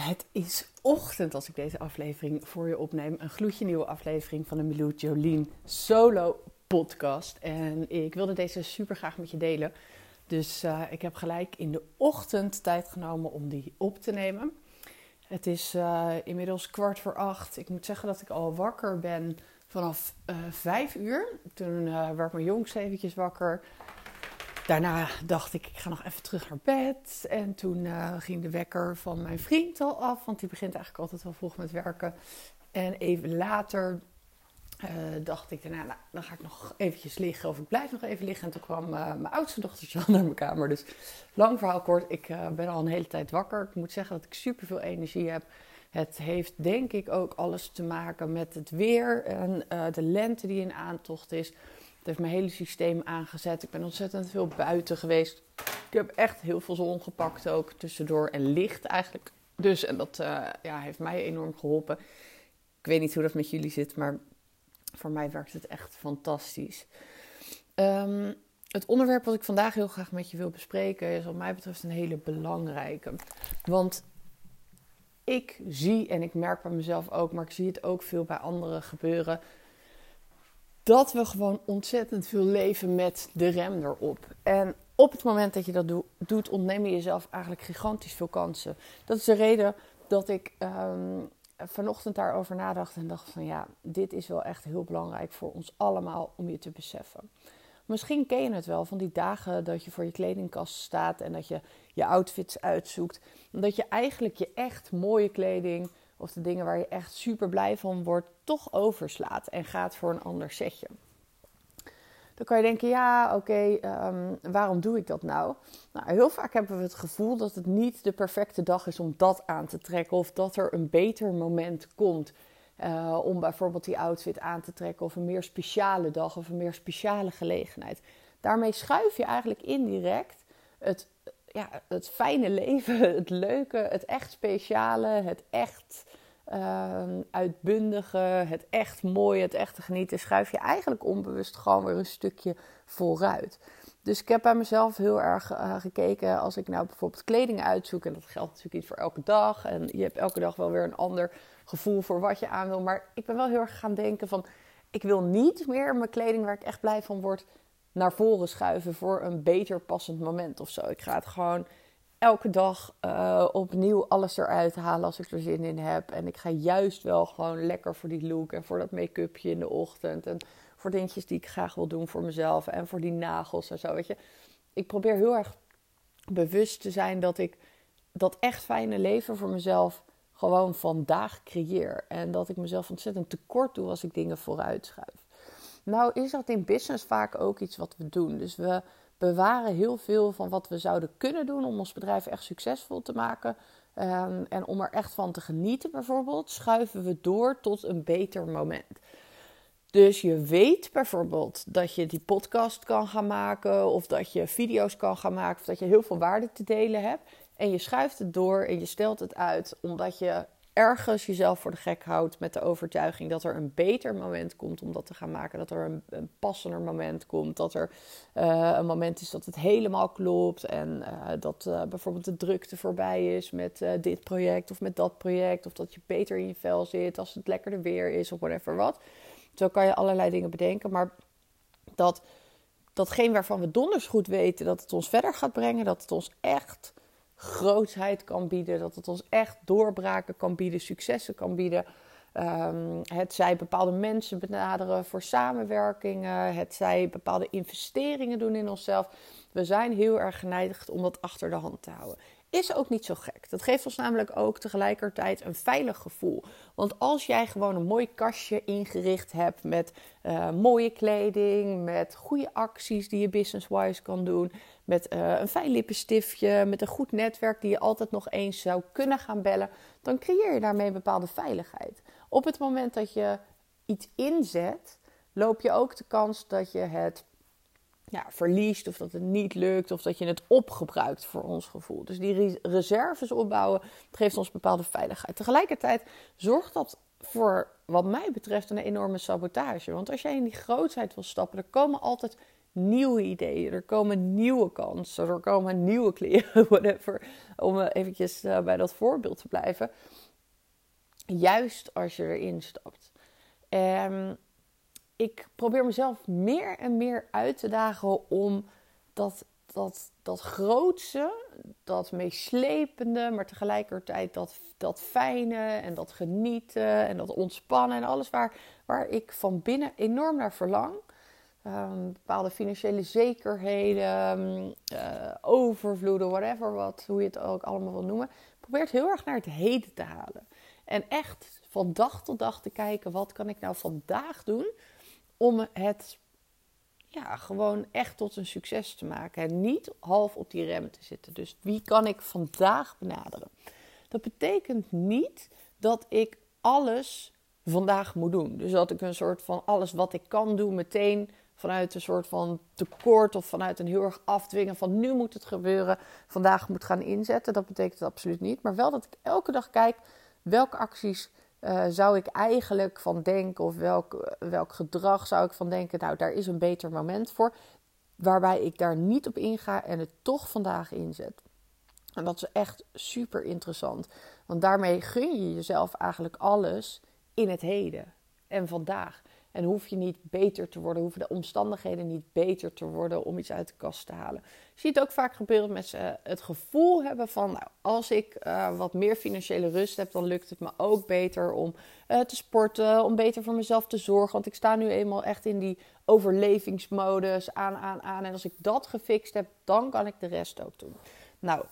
Het is ochtend als ik deze aflevering voor je opneem. Een gloedje nieuwe aflevering van de Milou Jolien solo podcast. En ik wilde deze super graag met je delen. Dus uh, ik heb gelijk in de ochtend tijd genomen om die op te nemen. Het is uh, inmiddels kwart voor acht. Ik moet zeggen dat ik al wakker ben vanaf uh, vijf uur. Toen werd mijn jongste eventjes wakker daarna dacht ik, ik ga nog even terug naar bed. En toen uh, ging de wekker van mijn vriend al af, want die begint eigenlijk altijd wel vroeg met werken. En even later uh, dacht ik, daarna, nou, dan ga ik nog eventjes liggen of ik blijf nog even liggen. En toen kwam uh, mijn oudste dochtertje al naar mijn kamer. Dus lang verhaal kort, ik ben al een hele tijd wakker. Ik moet zeggen dat ik super veel energie heb. Het heeft denk ik ook alles te maken met het weer en de lente die in aantocht is. Het heeft mijn hele systeem aangezet. Ik ben ontzettend veel buiten geweest. Ik heb echt heel veel zon gepakt ook tussendoor en licht eigenlijk. Dus en dat uh, ja, heeft mij enorm geholpen. Ik weet niet hoe dat met jullie zit, maar voor mij werkt het echt fantastisch. Um, het onderwerp wat ik vandaag heel graag met je wil bespreken is wat mij betreft een hele belangrijke. Want ik zie en ik merk bij mezelf ook, maar ik zie het ook veel bij anderen gebeuren dat we gewoon ontzettend veel leven met de rem erop. En op het moment dat je dat doet, ontneem je jezelf eigenlijk gigantisch veel kansen. Dat is de reden dat ik um, vanochtend daarover nadacht en dacht van ja, dit is wel echt heel belangrijk voor ons allemaal om je te beseffen. Misschien ken je het wel van die dagen dat je voor je kledingkast staat en dat je je outfits uitzoekt. Dat je eigenlijk je echt mooie kleding of de dingen waar je echt super blij van wordt, toch overslaat en gaat voor een ander setje. Dan kan je denken, ja, oké, ehm, waarom doe ik dat nou? Nou, heel vaak hebben we het gevoel dat het niet de perfecte dag is om dat aan te trekken. Of dat er een beter moment komt uh, om bijvoorbeeld die outfit aan te trekken. Of een meer speciale dag of een meer speciale gelegenheid. Daarmee schuif je eigenlijk indirect het, ja, het fijne leven, het leuke, het echt speciale, het echt uh, uitbundige, het echt mooie, het echte genieten, schuif je eigenlijk onbewust gewoon weer een stukje vooruit. Dus ik heb bij mezelf heel erg uh, gekeken als ik nou bijvoorbeeld kleding uitzoek. En dat geldt natuurlijk niet voor elke dag. En je hebt elke dag wel weer een ander gevoel voor wat je aan wil. Maar ik ben wel heel erg gaan denken van... Ik wil niet meer mijn kleding waar ik echt blij van word naar voren schuiven voor een beter passend moment of zo. Ik ga het gewoon elke dag uh, opnieuw alles eruit halen als ik er zin in heb. En ik ga juist wel gewoon lekker voor die look en voor dat make-upje in de ochtend. En voor dingetjes die ik graag wil doen voor mezelf en voor die nagels en zo. Weet je, ik probeer heel erg bewust te zijn dat ik dat echt fijne leven voor mezelf gewoon vandaag creëer. En dat ik mezelf ontzettend tekort doe als ik dingen vooruit schuif. Nou is dat in business vaak ook iets wat we doen. Dus we bewaren heel veel van wat we zouden kunnen doen om ons bedrijf echt succesvol te maken. Um, en om er echt van te genieten, bijvoorbeeld, schuiven we door tot een beter moment. Dus je weet bijvoorbeeld dat je die podcast kan gaan maken, of dat je video's kan gaan maken, of dat je heel veel waarde te delen hebt. En je schuift het door en je stelt het uit omdat je ergens jezelf voor de gek houdt met de overtuiging dat er een beter moment komt om dat te gaan maken. Dat er een, passender moment komt. Dat er uh, een moment is dat het helemaal klopt. En uh, dat uh, bijvoorbeeld de drukte voorbij is met dit project of met dat project. Of dat je beter in je vel zit als het lekkerder weer is of whatever wat. Zo kan je allerlei dingen bedenken. Maar dat datgene waarvan we donders goed weten dat het ons verder gaat brengen. Dat het ons echt grootsheid kan bieden. Dat het ons echt doorbraken kan bieden, successen kan bieden. Um, het zij bepaalde mensen benaderen voor samenwerkingen. Het zij bepaalde investeringen doen in onszelf. We zijn heel erg geneigd om dat achter de hand te houden. Is ook niet zo gek. Dat geeft ons namelijk ook tegelijkertijd een veilig gevoel. Want als jij gewoon een mooi kastje ingericht hebt met uh, mooie kleding, met goede acties die je business-wise kan doen, met uh, een fijn lippenstiftje, met een goed netwerk die je altijd nog eens zou kunnen gaan bellen, dan creëer je daarmee een bepaalde veiligheid. Op het moment dat je iets inzet, loop je ook de kans dat je het ja, verliest of dat het niet lukt of dat je het opgebruikt voor ons gevoel. Dus die reserves opbouwen geeft ons bepaalde veiligheid. Tegelijkertijd zorgt dat voor wat mij betreft een enorme sabotage. Want als jij in die grootheid wil stappen, er komen altijd nieuwe ideeën, er komen nieuwe kansen, er komen nieuwe kleren, whatever. Om eventjes uh, bij dat voorbeeld te blijven. Juist als je erin stapt. En ik probeer mezelf meer en meer uit te dagen om dat, dat, dat grootste, dat meeslepende, maar tegelijkertijd dat, dat fijne en dat genieten en dat ontspannen en alles waar, waar ik van binnen enorm naar verlang. Um, bepaalde financiële zekerheden, uh, overvloeden, whatever, wat, hoe je het ook allemaal wil noemen. Probeer heel erg naar het heden te halen. En echt van dag tot dag te kijken, wat kan ik nou vandaag doen om het ja, gewoon echt tot een succes te maken. En niet half op die rem te zitten. Dus wie kan ik vandaag benaderen? Dat betekent niet dat ik alles vandaag moet doen. Dus dat ik een soort van alles wat ik kan doen meteen vanuit een soort van tekort of vanuit een heel erg afdwingen van nu moet het gebeuren, vandaag moet gaan inzetten. Dat betekent absoluut niet. Maar wel dat ik elke dag kijk welke acties uh, zou ik eigenlijk van denken of welk, welk gedrag zou ik van denken, nou daar is een beter moment voor, waarbij ik daar niet op inga en het toch vandaag inzet. En dat is echt super interessant, want daarmee gun je jezelf eigenlijk alles in het heden en vandaag. En hoef je niet beter te worden, hoeven de omstandigheden niet beter te worden om iets uit de kast te halen. Je ziet ook vaak gebeuren met ze het gevoel hebben van, nou, als ik uh, wat meer financiële rust heb, dan lukt het me ook beter om uh, te sporten, om beter voor mezelf te zorgen. Want ik sta nu eenmaal echt in die overlevingsmodus, aan, aan, aan. En als ik dat gefixt heb, dan kan ik de rest ook doen. Nou,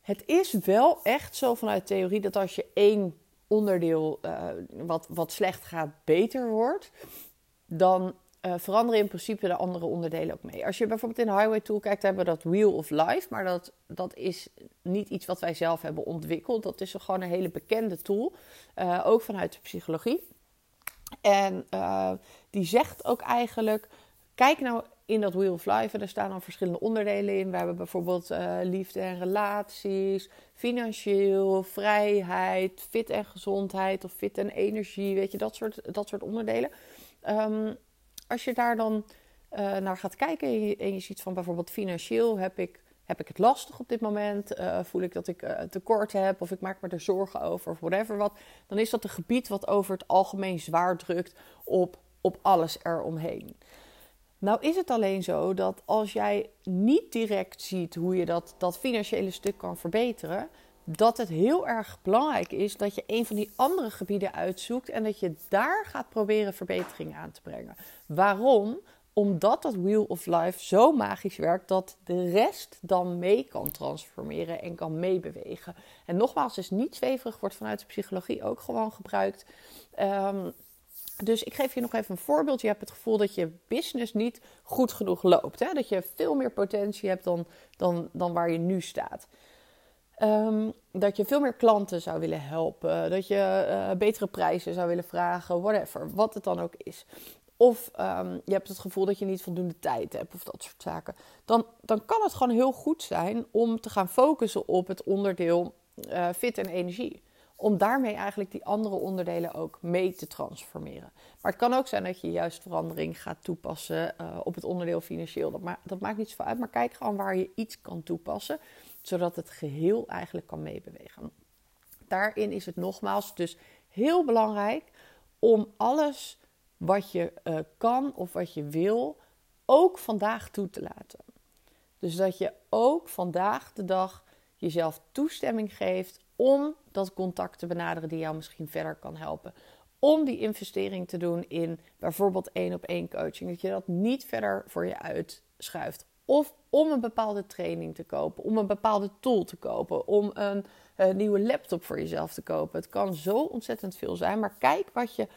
het is wel echt zo vanuit theorie dat als je één onderdeel uh, wat, wat slecht gaat beter wordt, dan uh, veranderen in principe de andere onderdelen ook mee. Als je bijvoorbeeld in Highway Tool kijkt, hebben we dat Wheel of Life, maar dat, dat is niet iets wat wij zelf hebben ontwikkeld. Dat is gewoon een hele bekende tool, uh, ook vanuit de psychologie. En die zegt ook eigenlijk, kijk nou in dat Wheel of Life, en er staan dan verschillende onderdelen in. We hebben bijvoorbeeld uh, liefde en relaties, financieel, vrijheid, fit en gezondheid of fit en energie, weet je, dat soort, dat soort onderdelen. Um, als je daar dan uh, naar gaat kijken en je, ziet van bijvoorbeeld financieel heb ik, heb ik het lastig op dit moment, uh, voel ik dat ik tekort heb of ik maak me er zorgen over of whatever wat, dan is dat een gebied wat over het algemeen zwaar drukt op, op alles eromheen. Nou is het alleen zo dat als jij niet direct ziet hoe je dat, dat financiële stuk kan verbeteren, dat het heel erg belangrijk is dat je een van die andere gebieden uitzoekt en dat je daar gaat proberen verbetering aan te brengen. Waarom? Omdat dat Wheel of Life zo magisch werkt dat de rest dan mee kan transformeren en kan meebewegen. En nogmaals, is niet zweverig, wordt vanuit de psychologie ook gewoon gebruikt. Um, dus ik geef je nog even een voorbeeld. Je hebt het gevoel dat je business niet goed genoeg loopt. Hè? Dat je veel meer potentie hebt dan, dan, dan waar je nu staat. Um, dat je veel meer klanten zou willen helpen. Dat je uh, betere prijzen zou willen vragen. Whatever. Wat het dan ook is. Of um, je hebt het gevoel dat je niet voldoende tijd hebt. Of dat soort zaken. Dan, dan kan het gewoon heel goed zijn om te gaan focussen op het onderdeel uh, fit en energie om daarmee eigenlijk die andere onderdelen ook mee te transformeren. Maar het kan ook zijn dat je juist verandering gaat toepassen uh, op het onderdeel financieel. Dat, dat, maakt niet zoveel uit, maar kijk gewoon waar je iets kan toepassen, zodat het geheel eigenlijk kan meebewegen. Daarin is het nogmaals dus heel belangrijk om alles wat je uh, kan of wat je wil ook vandaag toe te laten. Dus dat je ook vandaag de dag jezelf toestemming geeft om dat contact te benaderen die jou misschien verder kan helpen. Om die investering te doen in bijvoorbeeld één op één coaching. Dat je dat niet verder voor je uitschuift. Of om een bepaalde training te kopen, om een bepaalde tool te kopen, om een, nieuwe laptop voor jezelf te kopen. Het kan zo ontzettend veel zijn, maar kijk wat je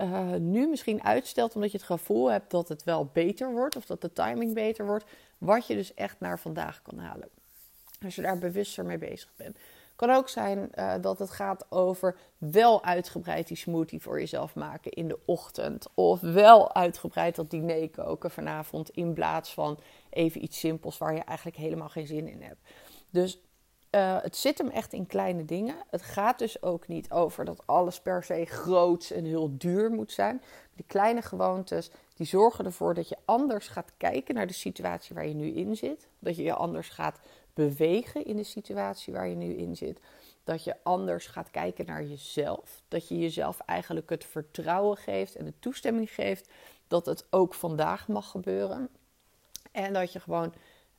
uh, nu misschien uitstelt omdat je het gevoel hebt dat het wel beter wordt of dat de timing beter wordt, wat je dus echt naar vandaag kan halen. Als je daar bewuster mee bezig bent. Kan ook zijn uh, dat het gaat over wel uitgebreid die smoothie voor jezelf maken in de ochtend. Of wel uitgebreid dat diner koken vanavond in plaats van even iets simpels waar je eigenlijk helemaal geen zin in hebt. Dus uh, het zit hem echt in kleine dingen. Het gaat dus ook niet over dat alles per se groots en heel duur moet zijn. Die kleine gewoontes die zorgen ervoor dat je anders gaat kijken naar de situatie waar je nu in zit. Dat je je anders gaat bewegen in de situatie waar je nu in zit. Dat je anders gaat kijken naar jezelf. Dat je jezelf eigenlijk het vertrouwen geeft en de toestemming geeft dat het ook vandaag mag gebeuren. En dat je gewoon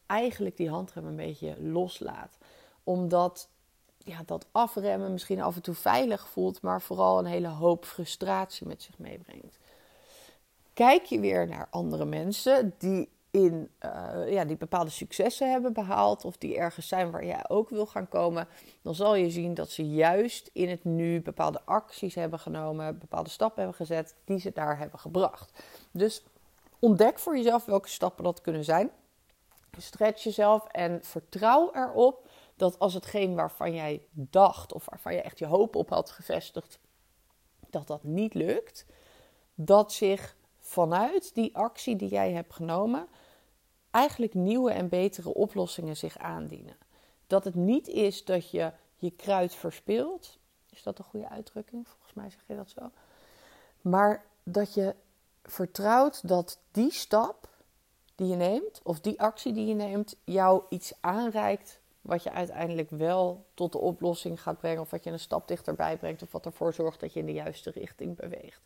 eigenlijk die handrem een beetje loslaat. Omdat ja, dat afremmen misschien af en toe veilig voelt, maar vooral een hele hoop frustratie met zich meebrengt. Kijk je weer naar andere mensen die, in, uh, ja, die bepaalde successen hebben behaald of die ergens zijn waar jij ook wil gaan komen, dan zal je zien dat ze juist in het nu bepaalde acties hebben genomen, bepaalde stappen hebben gezet die ze daar hebben gebracht. Dus ontdek voor jezelf welke stappen dat kunnen zijn. Stretch jezelf en vertrouw erop dat als hetgeen waarvan jij dacht of waarvan je echt je hoop op had gevestigd, dat dat niet lukt, dat zich vanuit die actie die jij hebt genomen eigenlijk nieuwe en betere oplossingen zich aandienen. Dat het niet is dat je je kruid verspilt. Is dat een goede uitdrukking? Volgens mij zeg je dat zo. Maar dat je vertrouwt dat die stap die je neemt, of die actie die je neemt, jou iets aanreikt wat je uiteindelijk wel tot de oplossing gaat brengen, of wat je een stap dichterbij brengt, of wat ervoor zorgt dat je in de juiste richting beweegt.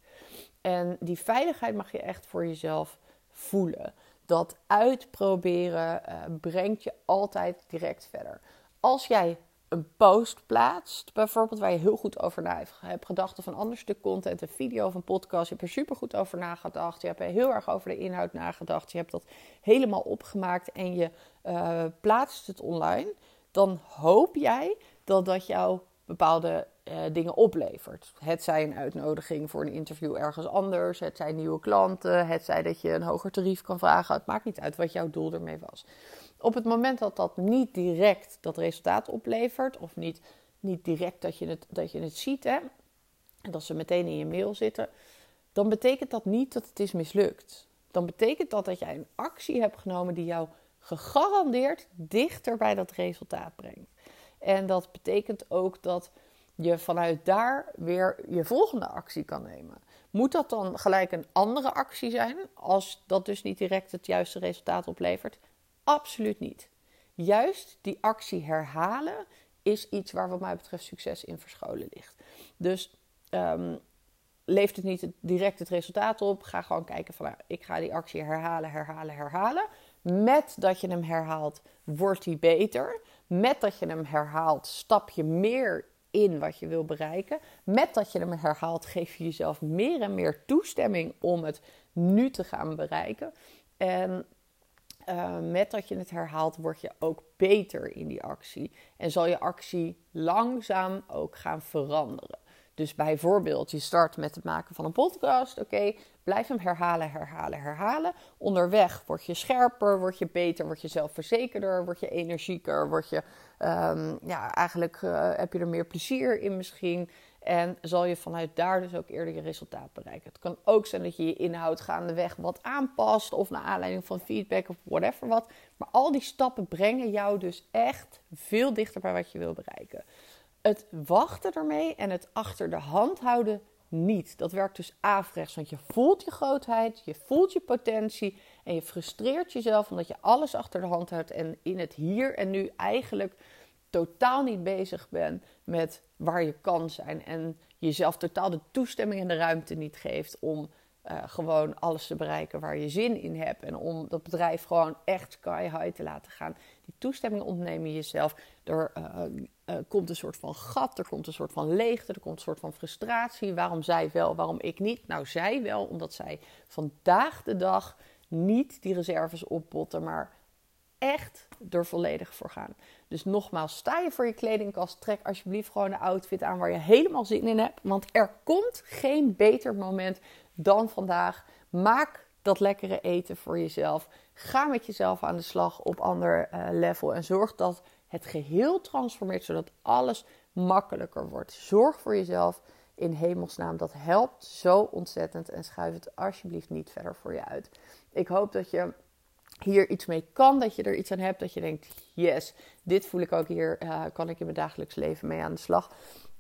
En die veiligheid mag je echt voor jezelf voelen. Dat uitproberen uh, brengt je altijd direct verder. Als jij een post plaatst, bijvoorbeeld waar je heel goed over na hebt gedacht, of een ander stuk content, een video of een podcast, je hebt er super goed over nagedacht, je hebt er heel erg over de inhoud nagedacht, je hebt dat helemaal opgemaakt en je uh, plaatst het online, dan hoop jij dat dat jou bepaalde uh, dingen oplevert. Het zij een uitnodiging voor een interview ergens anders, het zijn nieuwe klanten, het zij dat je een hoger tarief kan vragen. Het maakt niet uit wat jouw doel ermee was. Op het moment dat dat niet direct dat resultaat oplevert, of niet, niet direct dat je, het, dat je het ziet, hè, en dat ze meteen in je mail zitten, dan betekent dat niet dat het is mislukt. Dan betekent dat dat jij een actie hebt genomen die jou gegarandeerd dichter bij dat resultaat brengt. En dat betekent ook dat je vanuit daar weer je volgende actie kan nemen. Moet dat dan gelijk een andere actie zijn, als dat dus niet direct het juiste resultaat oplevert? Absoluut niet. Juist die actie herhalen is iets waar wat mij betreft succes in verscholen ligt. Dus um, leeft het niet direct het resultaat op, ga gewoon kijken van nou, ik ga die actie herhalen, herhalen, herhalen. Met dat je hem herhaalt, wordt hij beter. Met dat je hem herhaalt, stap je meer in wat je wil bereiken. Met dat je hem herhaalt, geef je jezelf meer en meer toestemming om het nu te gaan bereiken. En uh, met dat je het herhaalt, word je ook beter in die actie. En zal je actie langzaam ook gaan veranderen. Dus bijvoorbeeld, je start met het maken van een podcast. Oké, blijf hem herhalen, herhalen, herhalen. Onderweg word je scherper, word je beter, word je zelfverzekerder, word je energieker, word je, um, ja, eigenlijk uh, heb je er meer plezier in misschien. En zal je vanuit daar dus ook eerder je resultaat bereiken. Het kan ook zijn dat je je inhoud gaandeweg wat aanpast. Of naar aanleiding van feedback of whatever wat. Maar al die stappen brengen jou dus echt veel dichter bij wat je wil bereiken. Het wachten ermee en het achter de hand houden niet. Dat werkt dus averechts, want je voelt je grootheid, je voelt je potentie en je frustreert jezelf omdat je alles achter de hand houdt en in het hier en nu eigenlijk totaal niet bezig bent met waar je kan zijn en jezelf totaal de toestemming en de ruimte niet geeft om uh, gewoon alles te bereiken waar je zin in hebt en om dat bedrijf gewoon echt sky high te laten gaan. Die toestemming ontnemen jezelf. Er uh, uh, komt een soort van gat, er komt een soort van leegte, er komt een soort van frustratie. Waarom zij wel, waarom ik niet? Nou, zij wel, omdat zij vandaag de dag niet die reserves opbotten, maar echt er volledig voor gaan. Dus nogmaals, sta je voor je kledingkast, trek alsjeblieft gewoon een outfit aan waar je helemaal zin in hebt. Want er komt geen beter moment dan vandaag. Maak dat lekkere eten voor jezelf. Ga met jezelf aan de slag op ander uh, level en zorg dat het geheel transformeert, zodat alles makkelijker wordt. Zorg voor jezelf in hemelsnaam. Dat helpt zo ontzettend en schuif het alsjeblieft niet verder voor je uit. Ik hoop dat je hier iets mee kan, dat je er iets aan hebt, dat je denkt, yes, dit voel ik ook hier, uh, kan ik in mijn dagelijks leven mee aan de slag.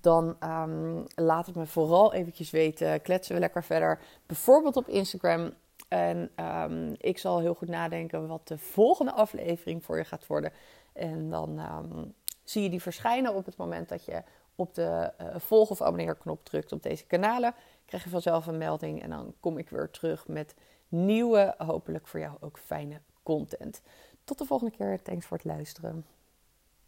Dan ehm, laat het me vooral eventjes weten. Kletsen we lekker verder. Bijvoorbeeld op Instagram. En um, ik zal heel goed nadenken wat de volgende aflevering voor je gaat worden. En dan um, zie je die verschijnen op het moment dat je op de uh, volg- of abonneerknop drukt op deze kanalen. Krijg je vanzelf een melding en dan kom ik weer terug met nieuwe, hopelijk voor jou ook fijne content. Tot de volgende keer. Thanks voor het luisteren.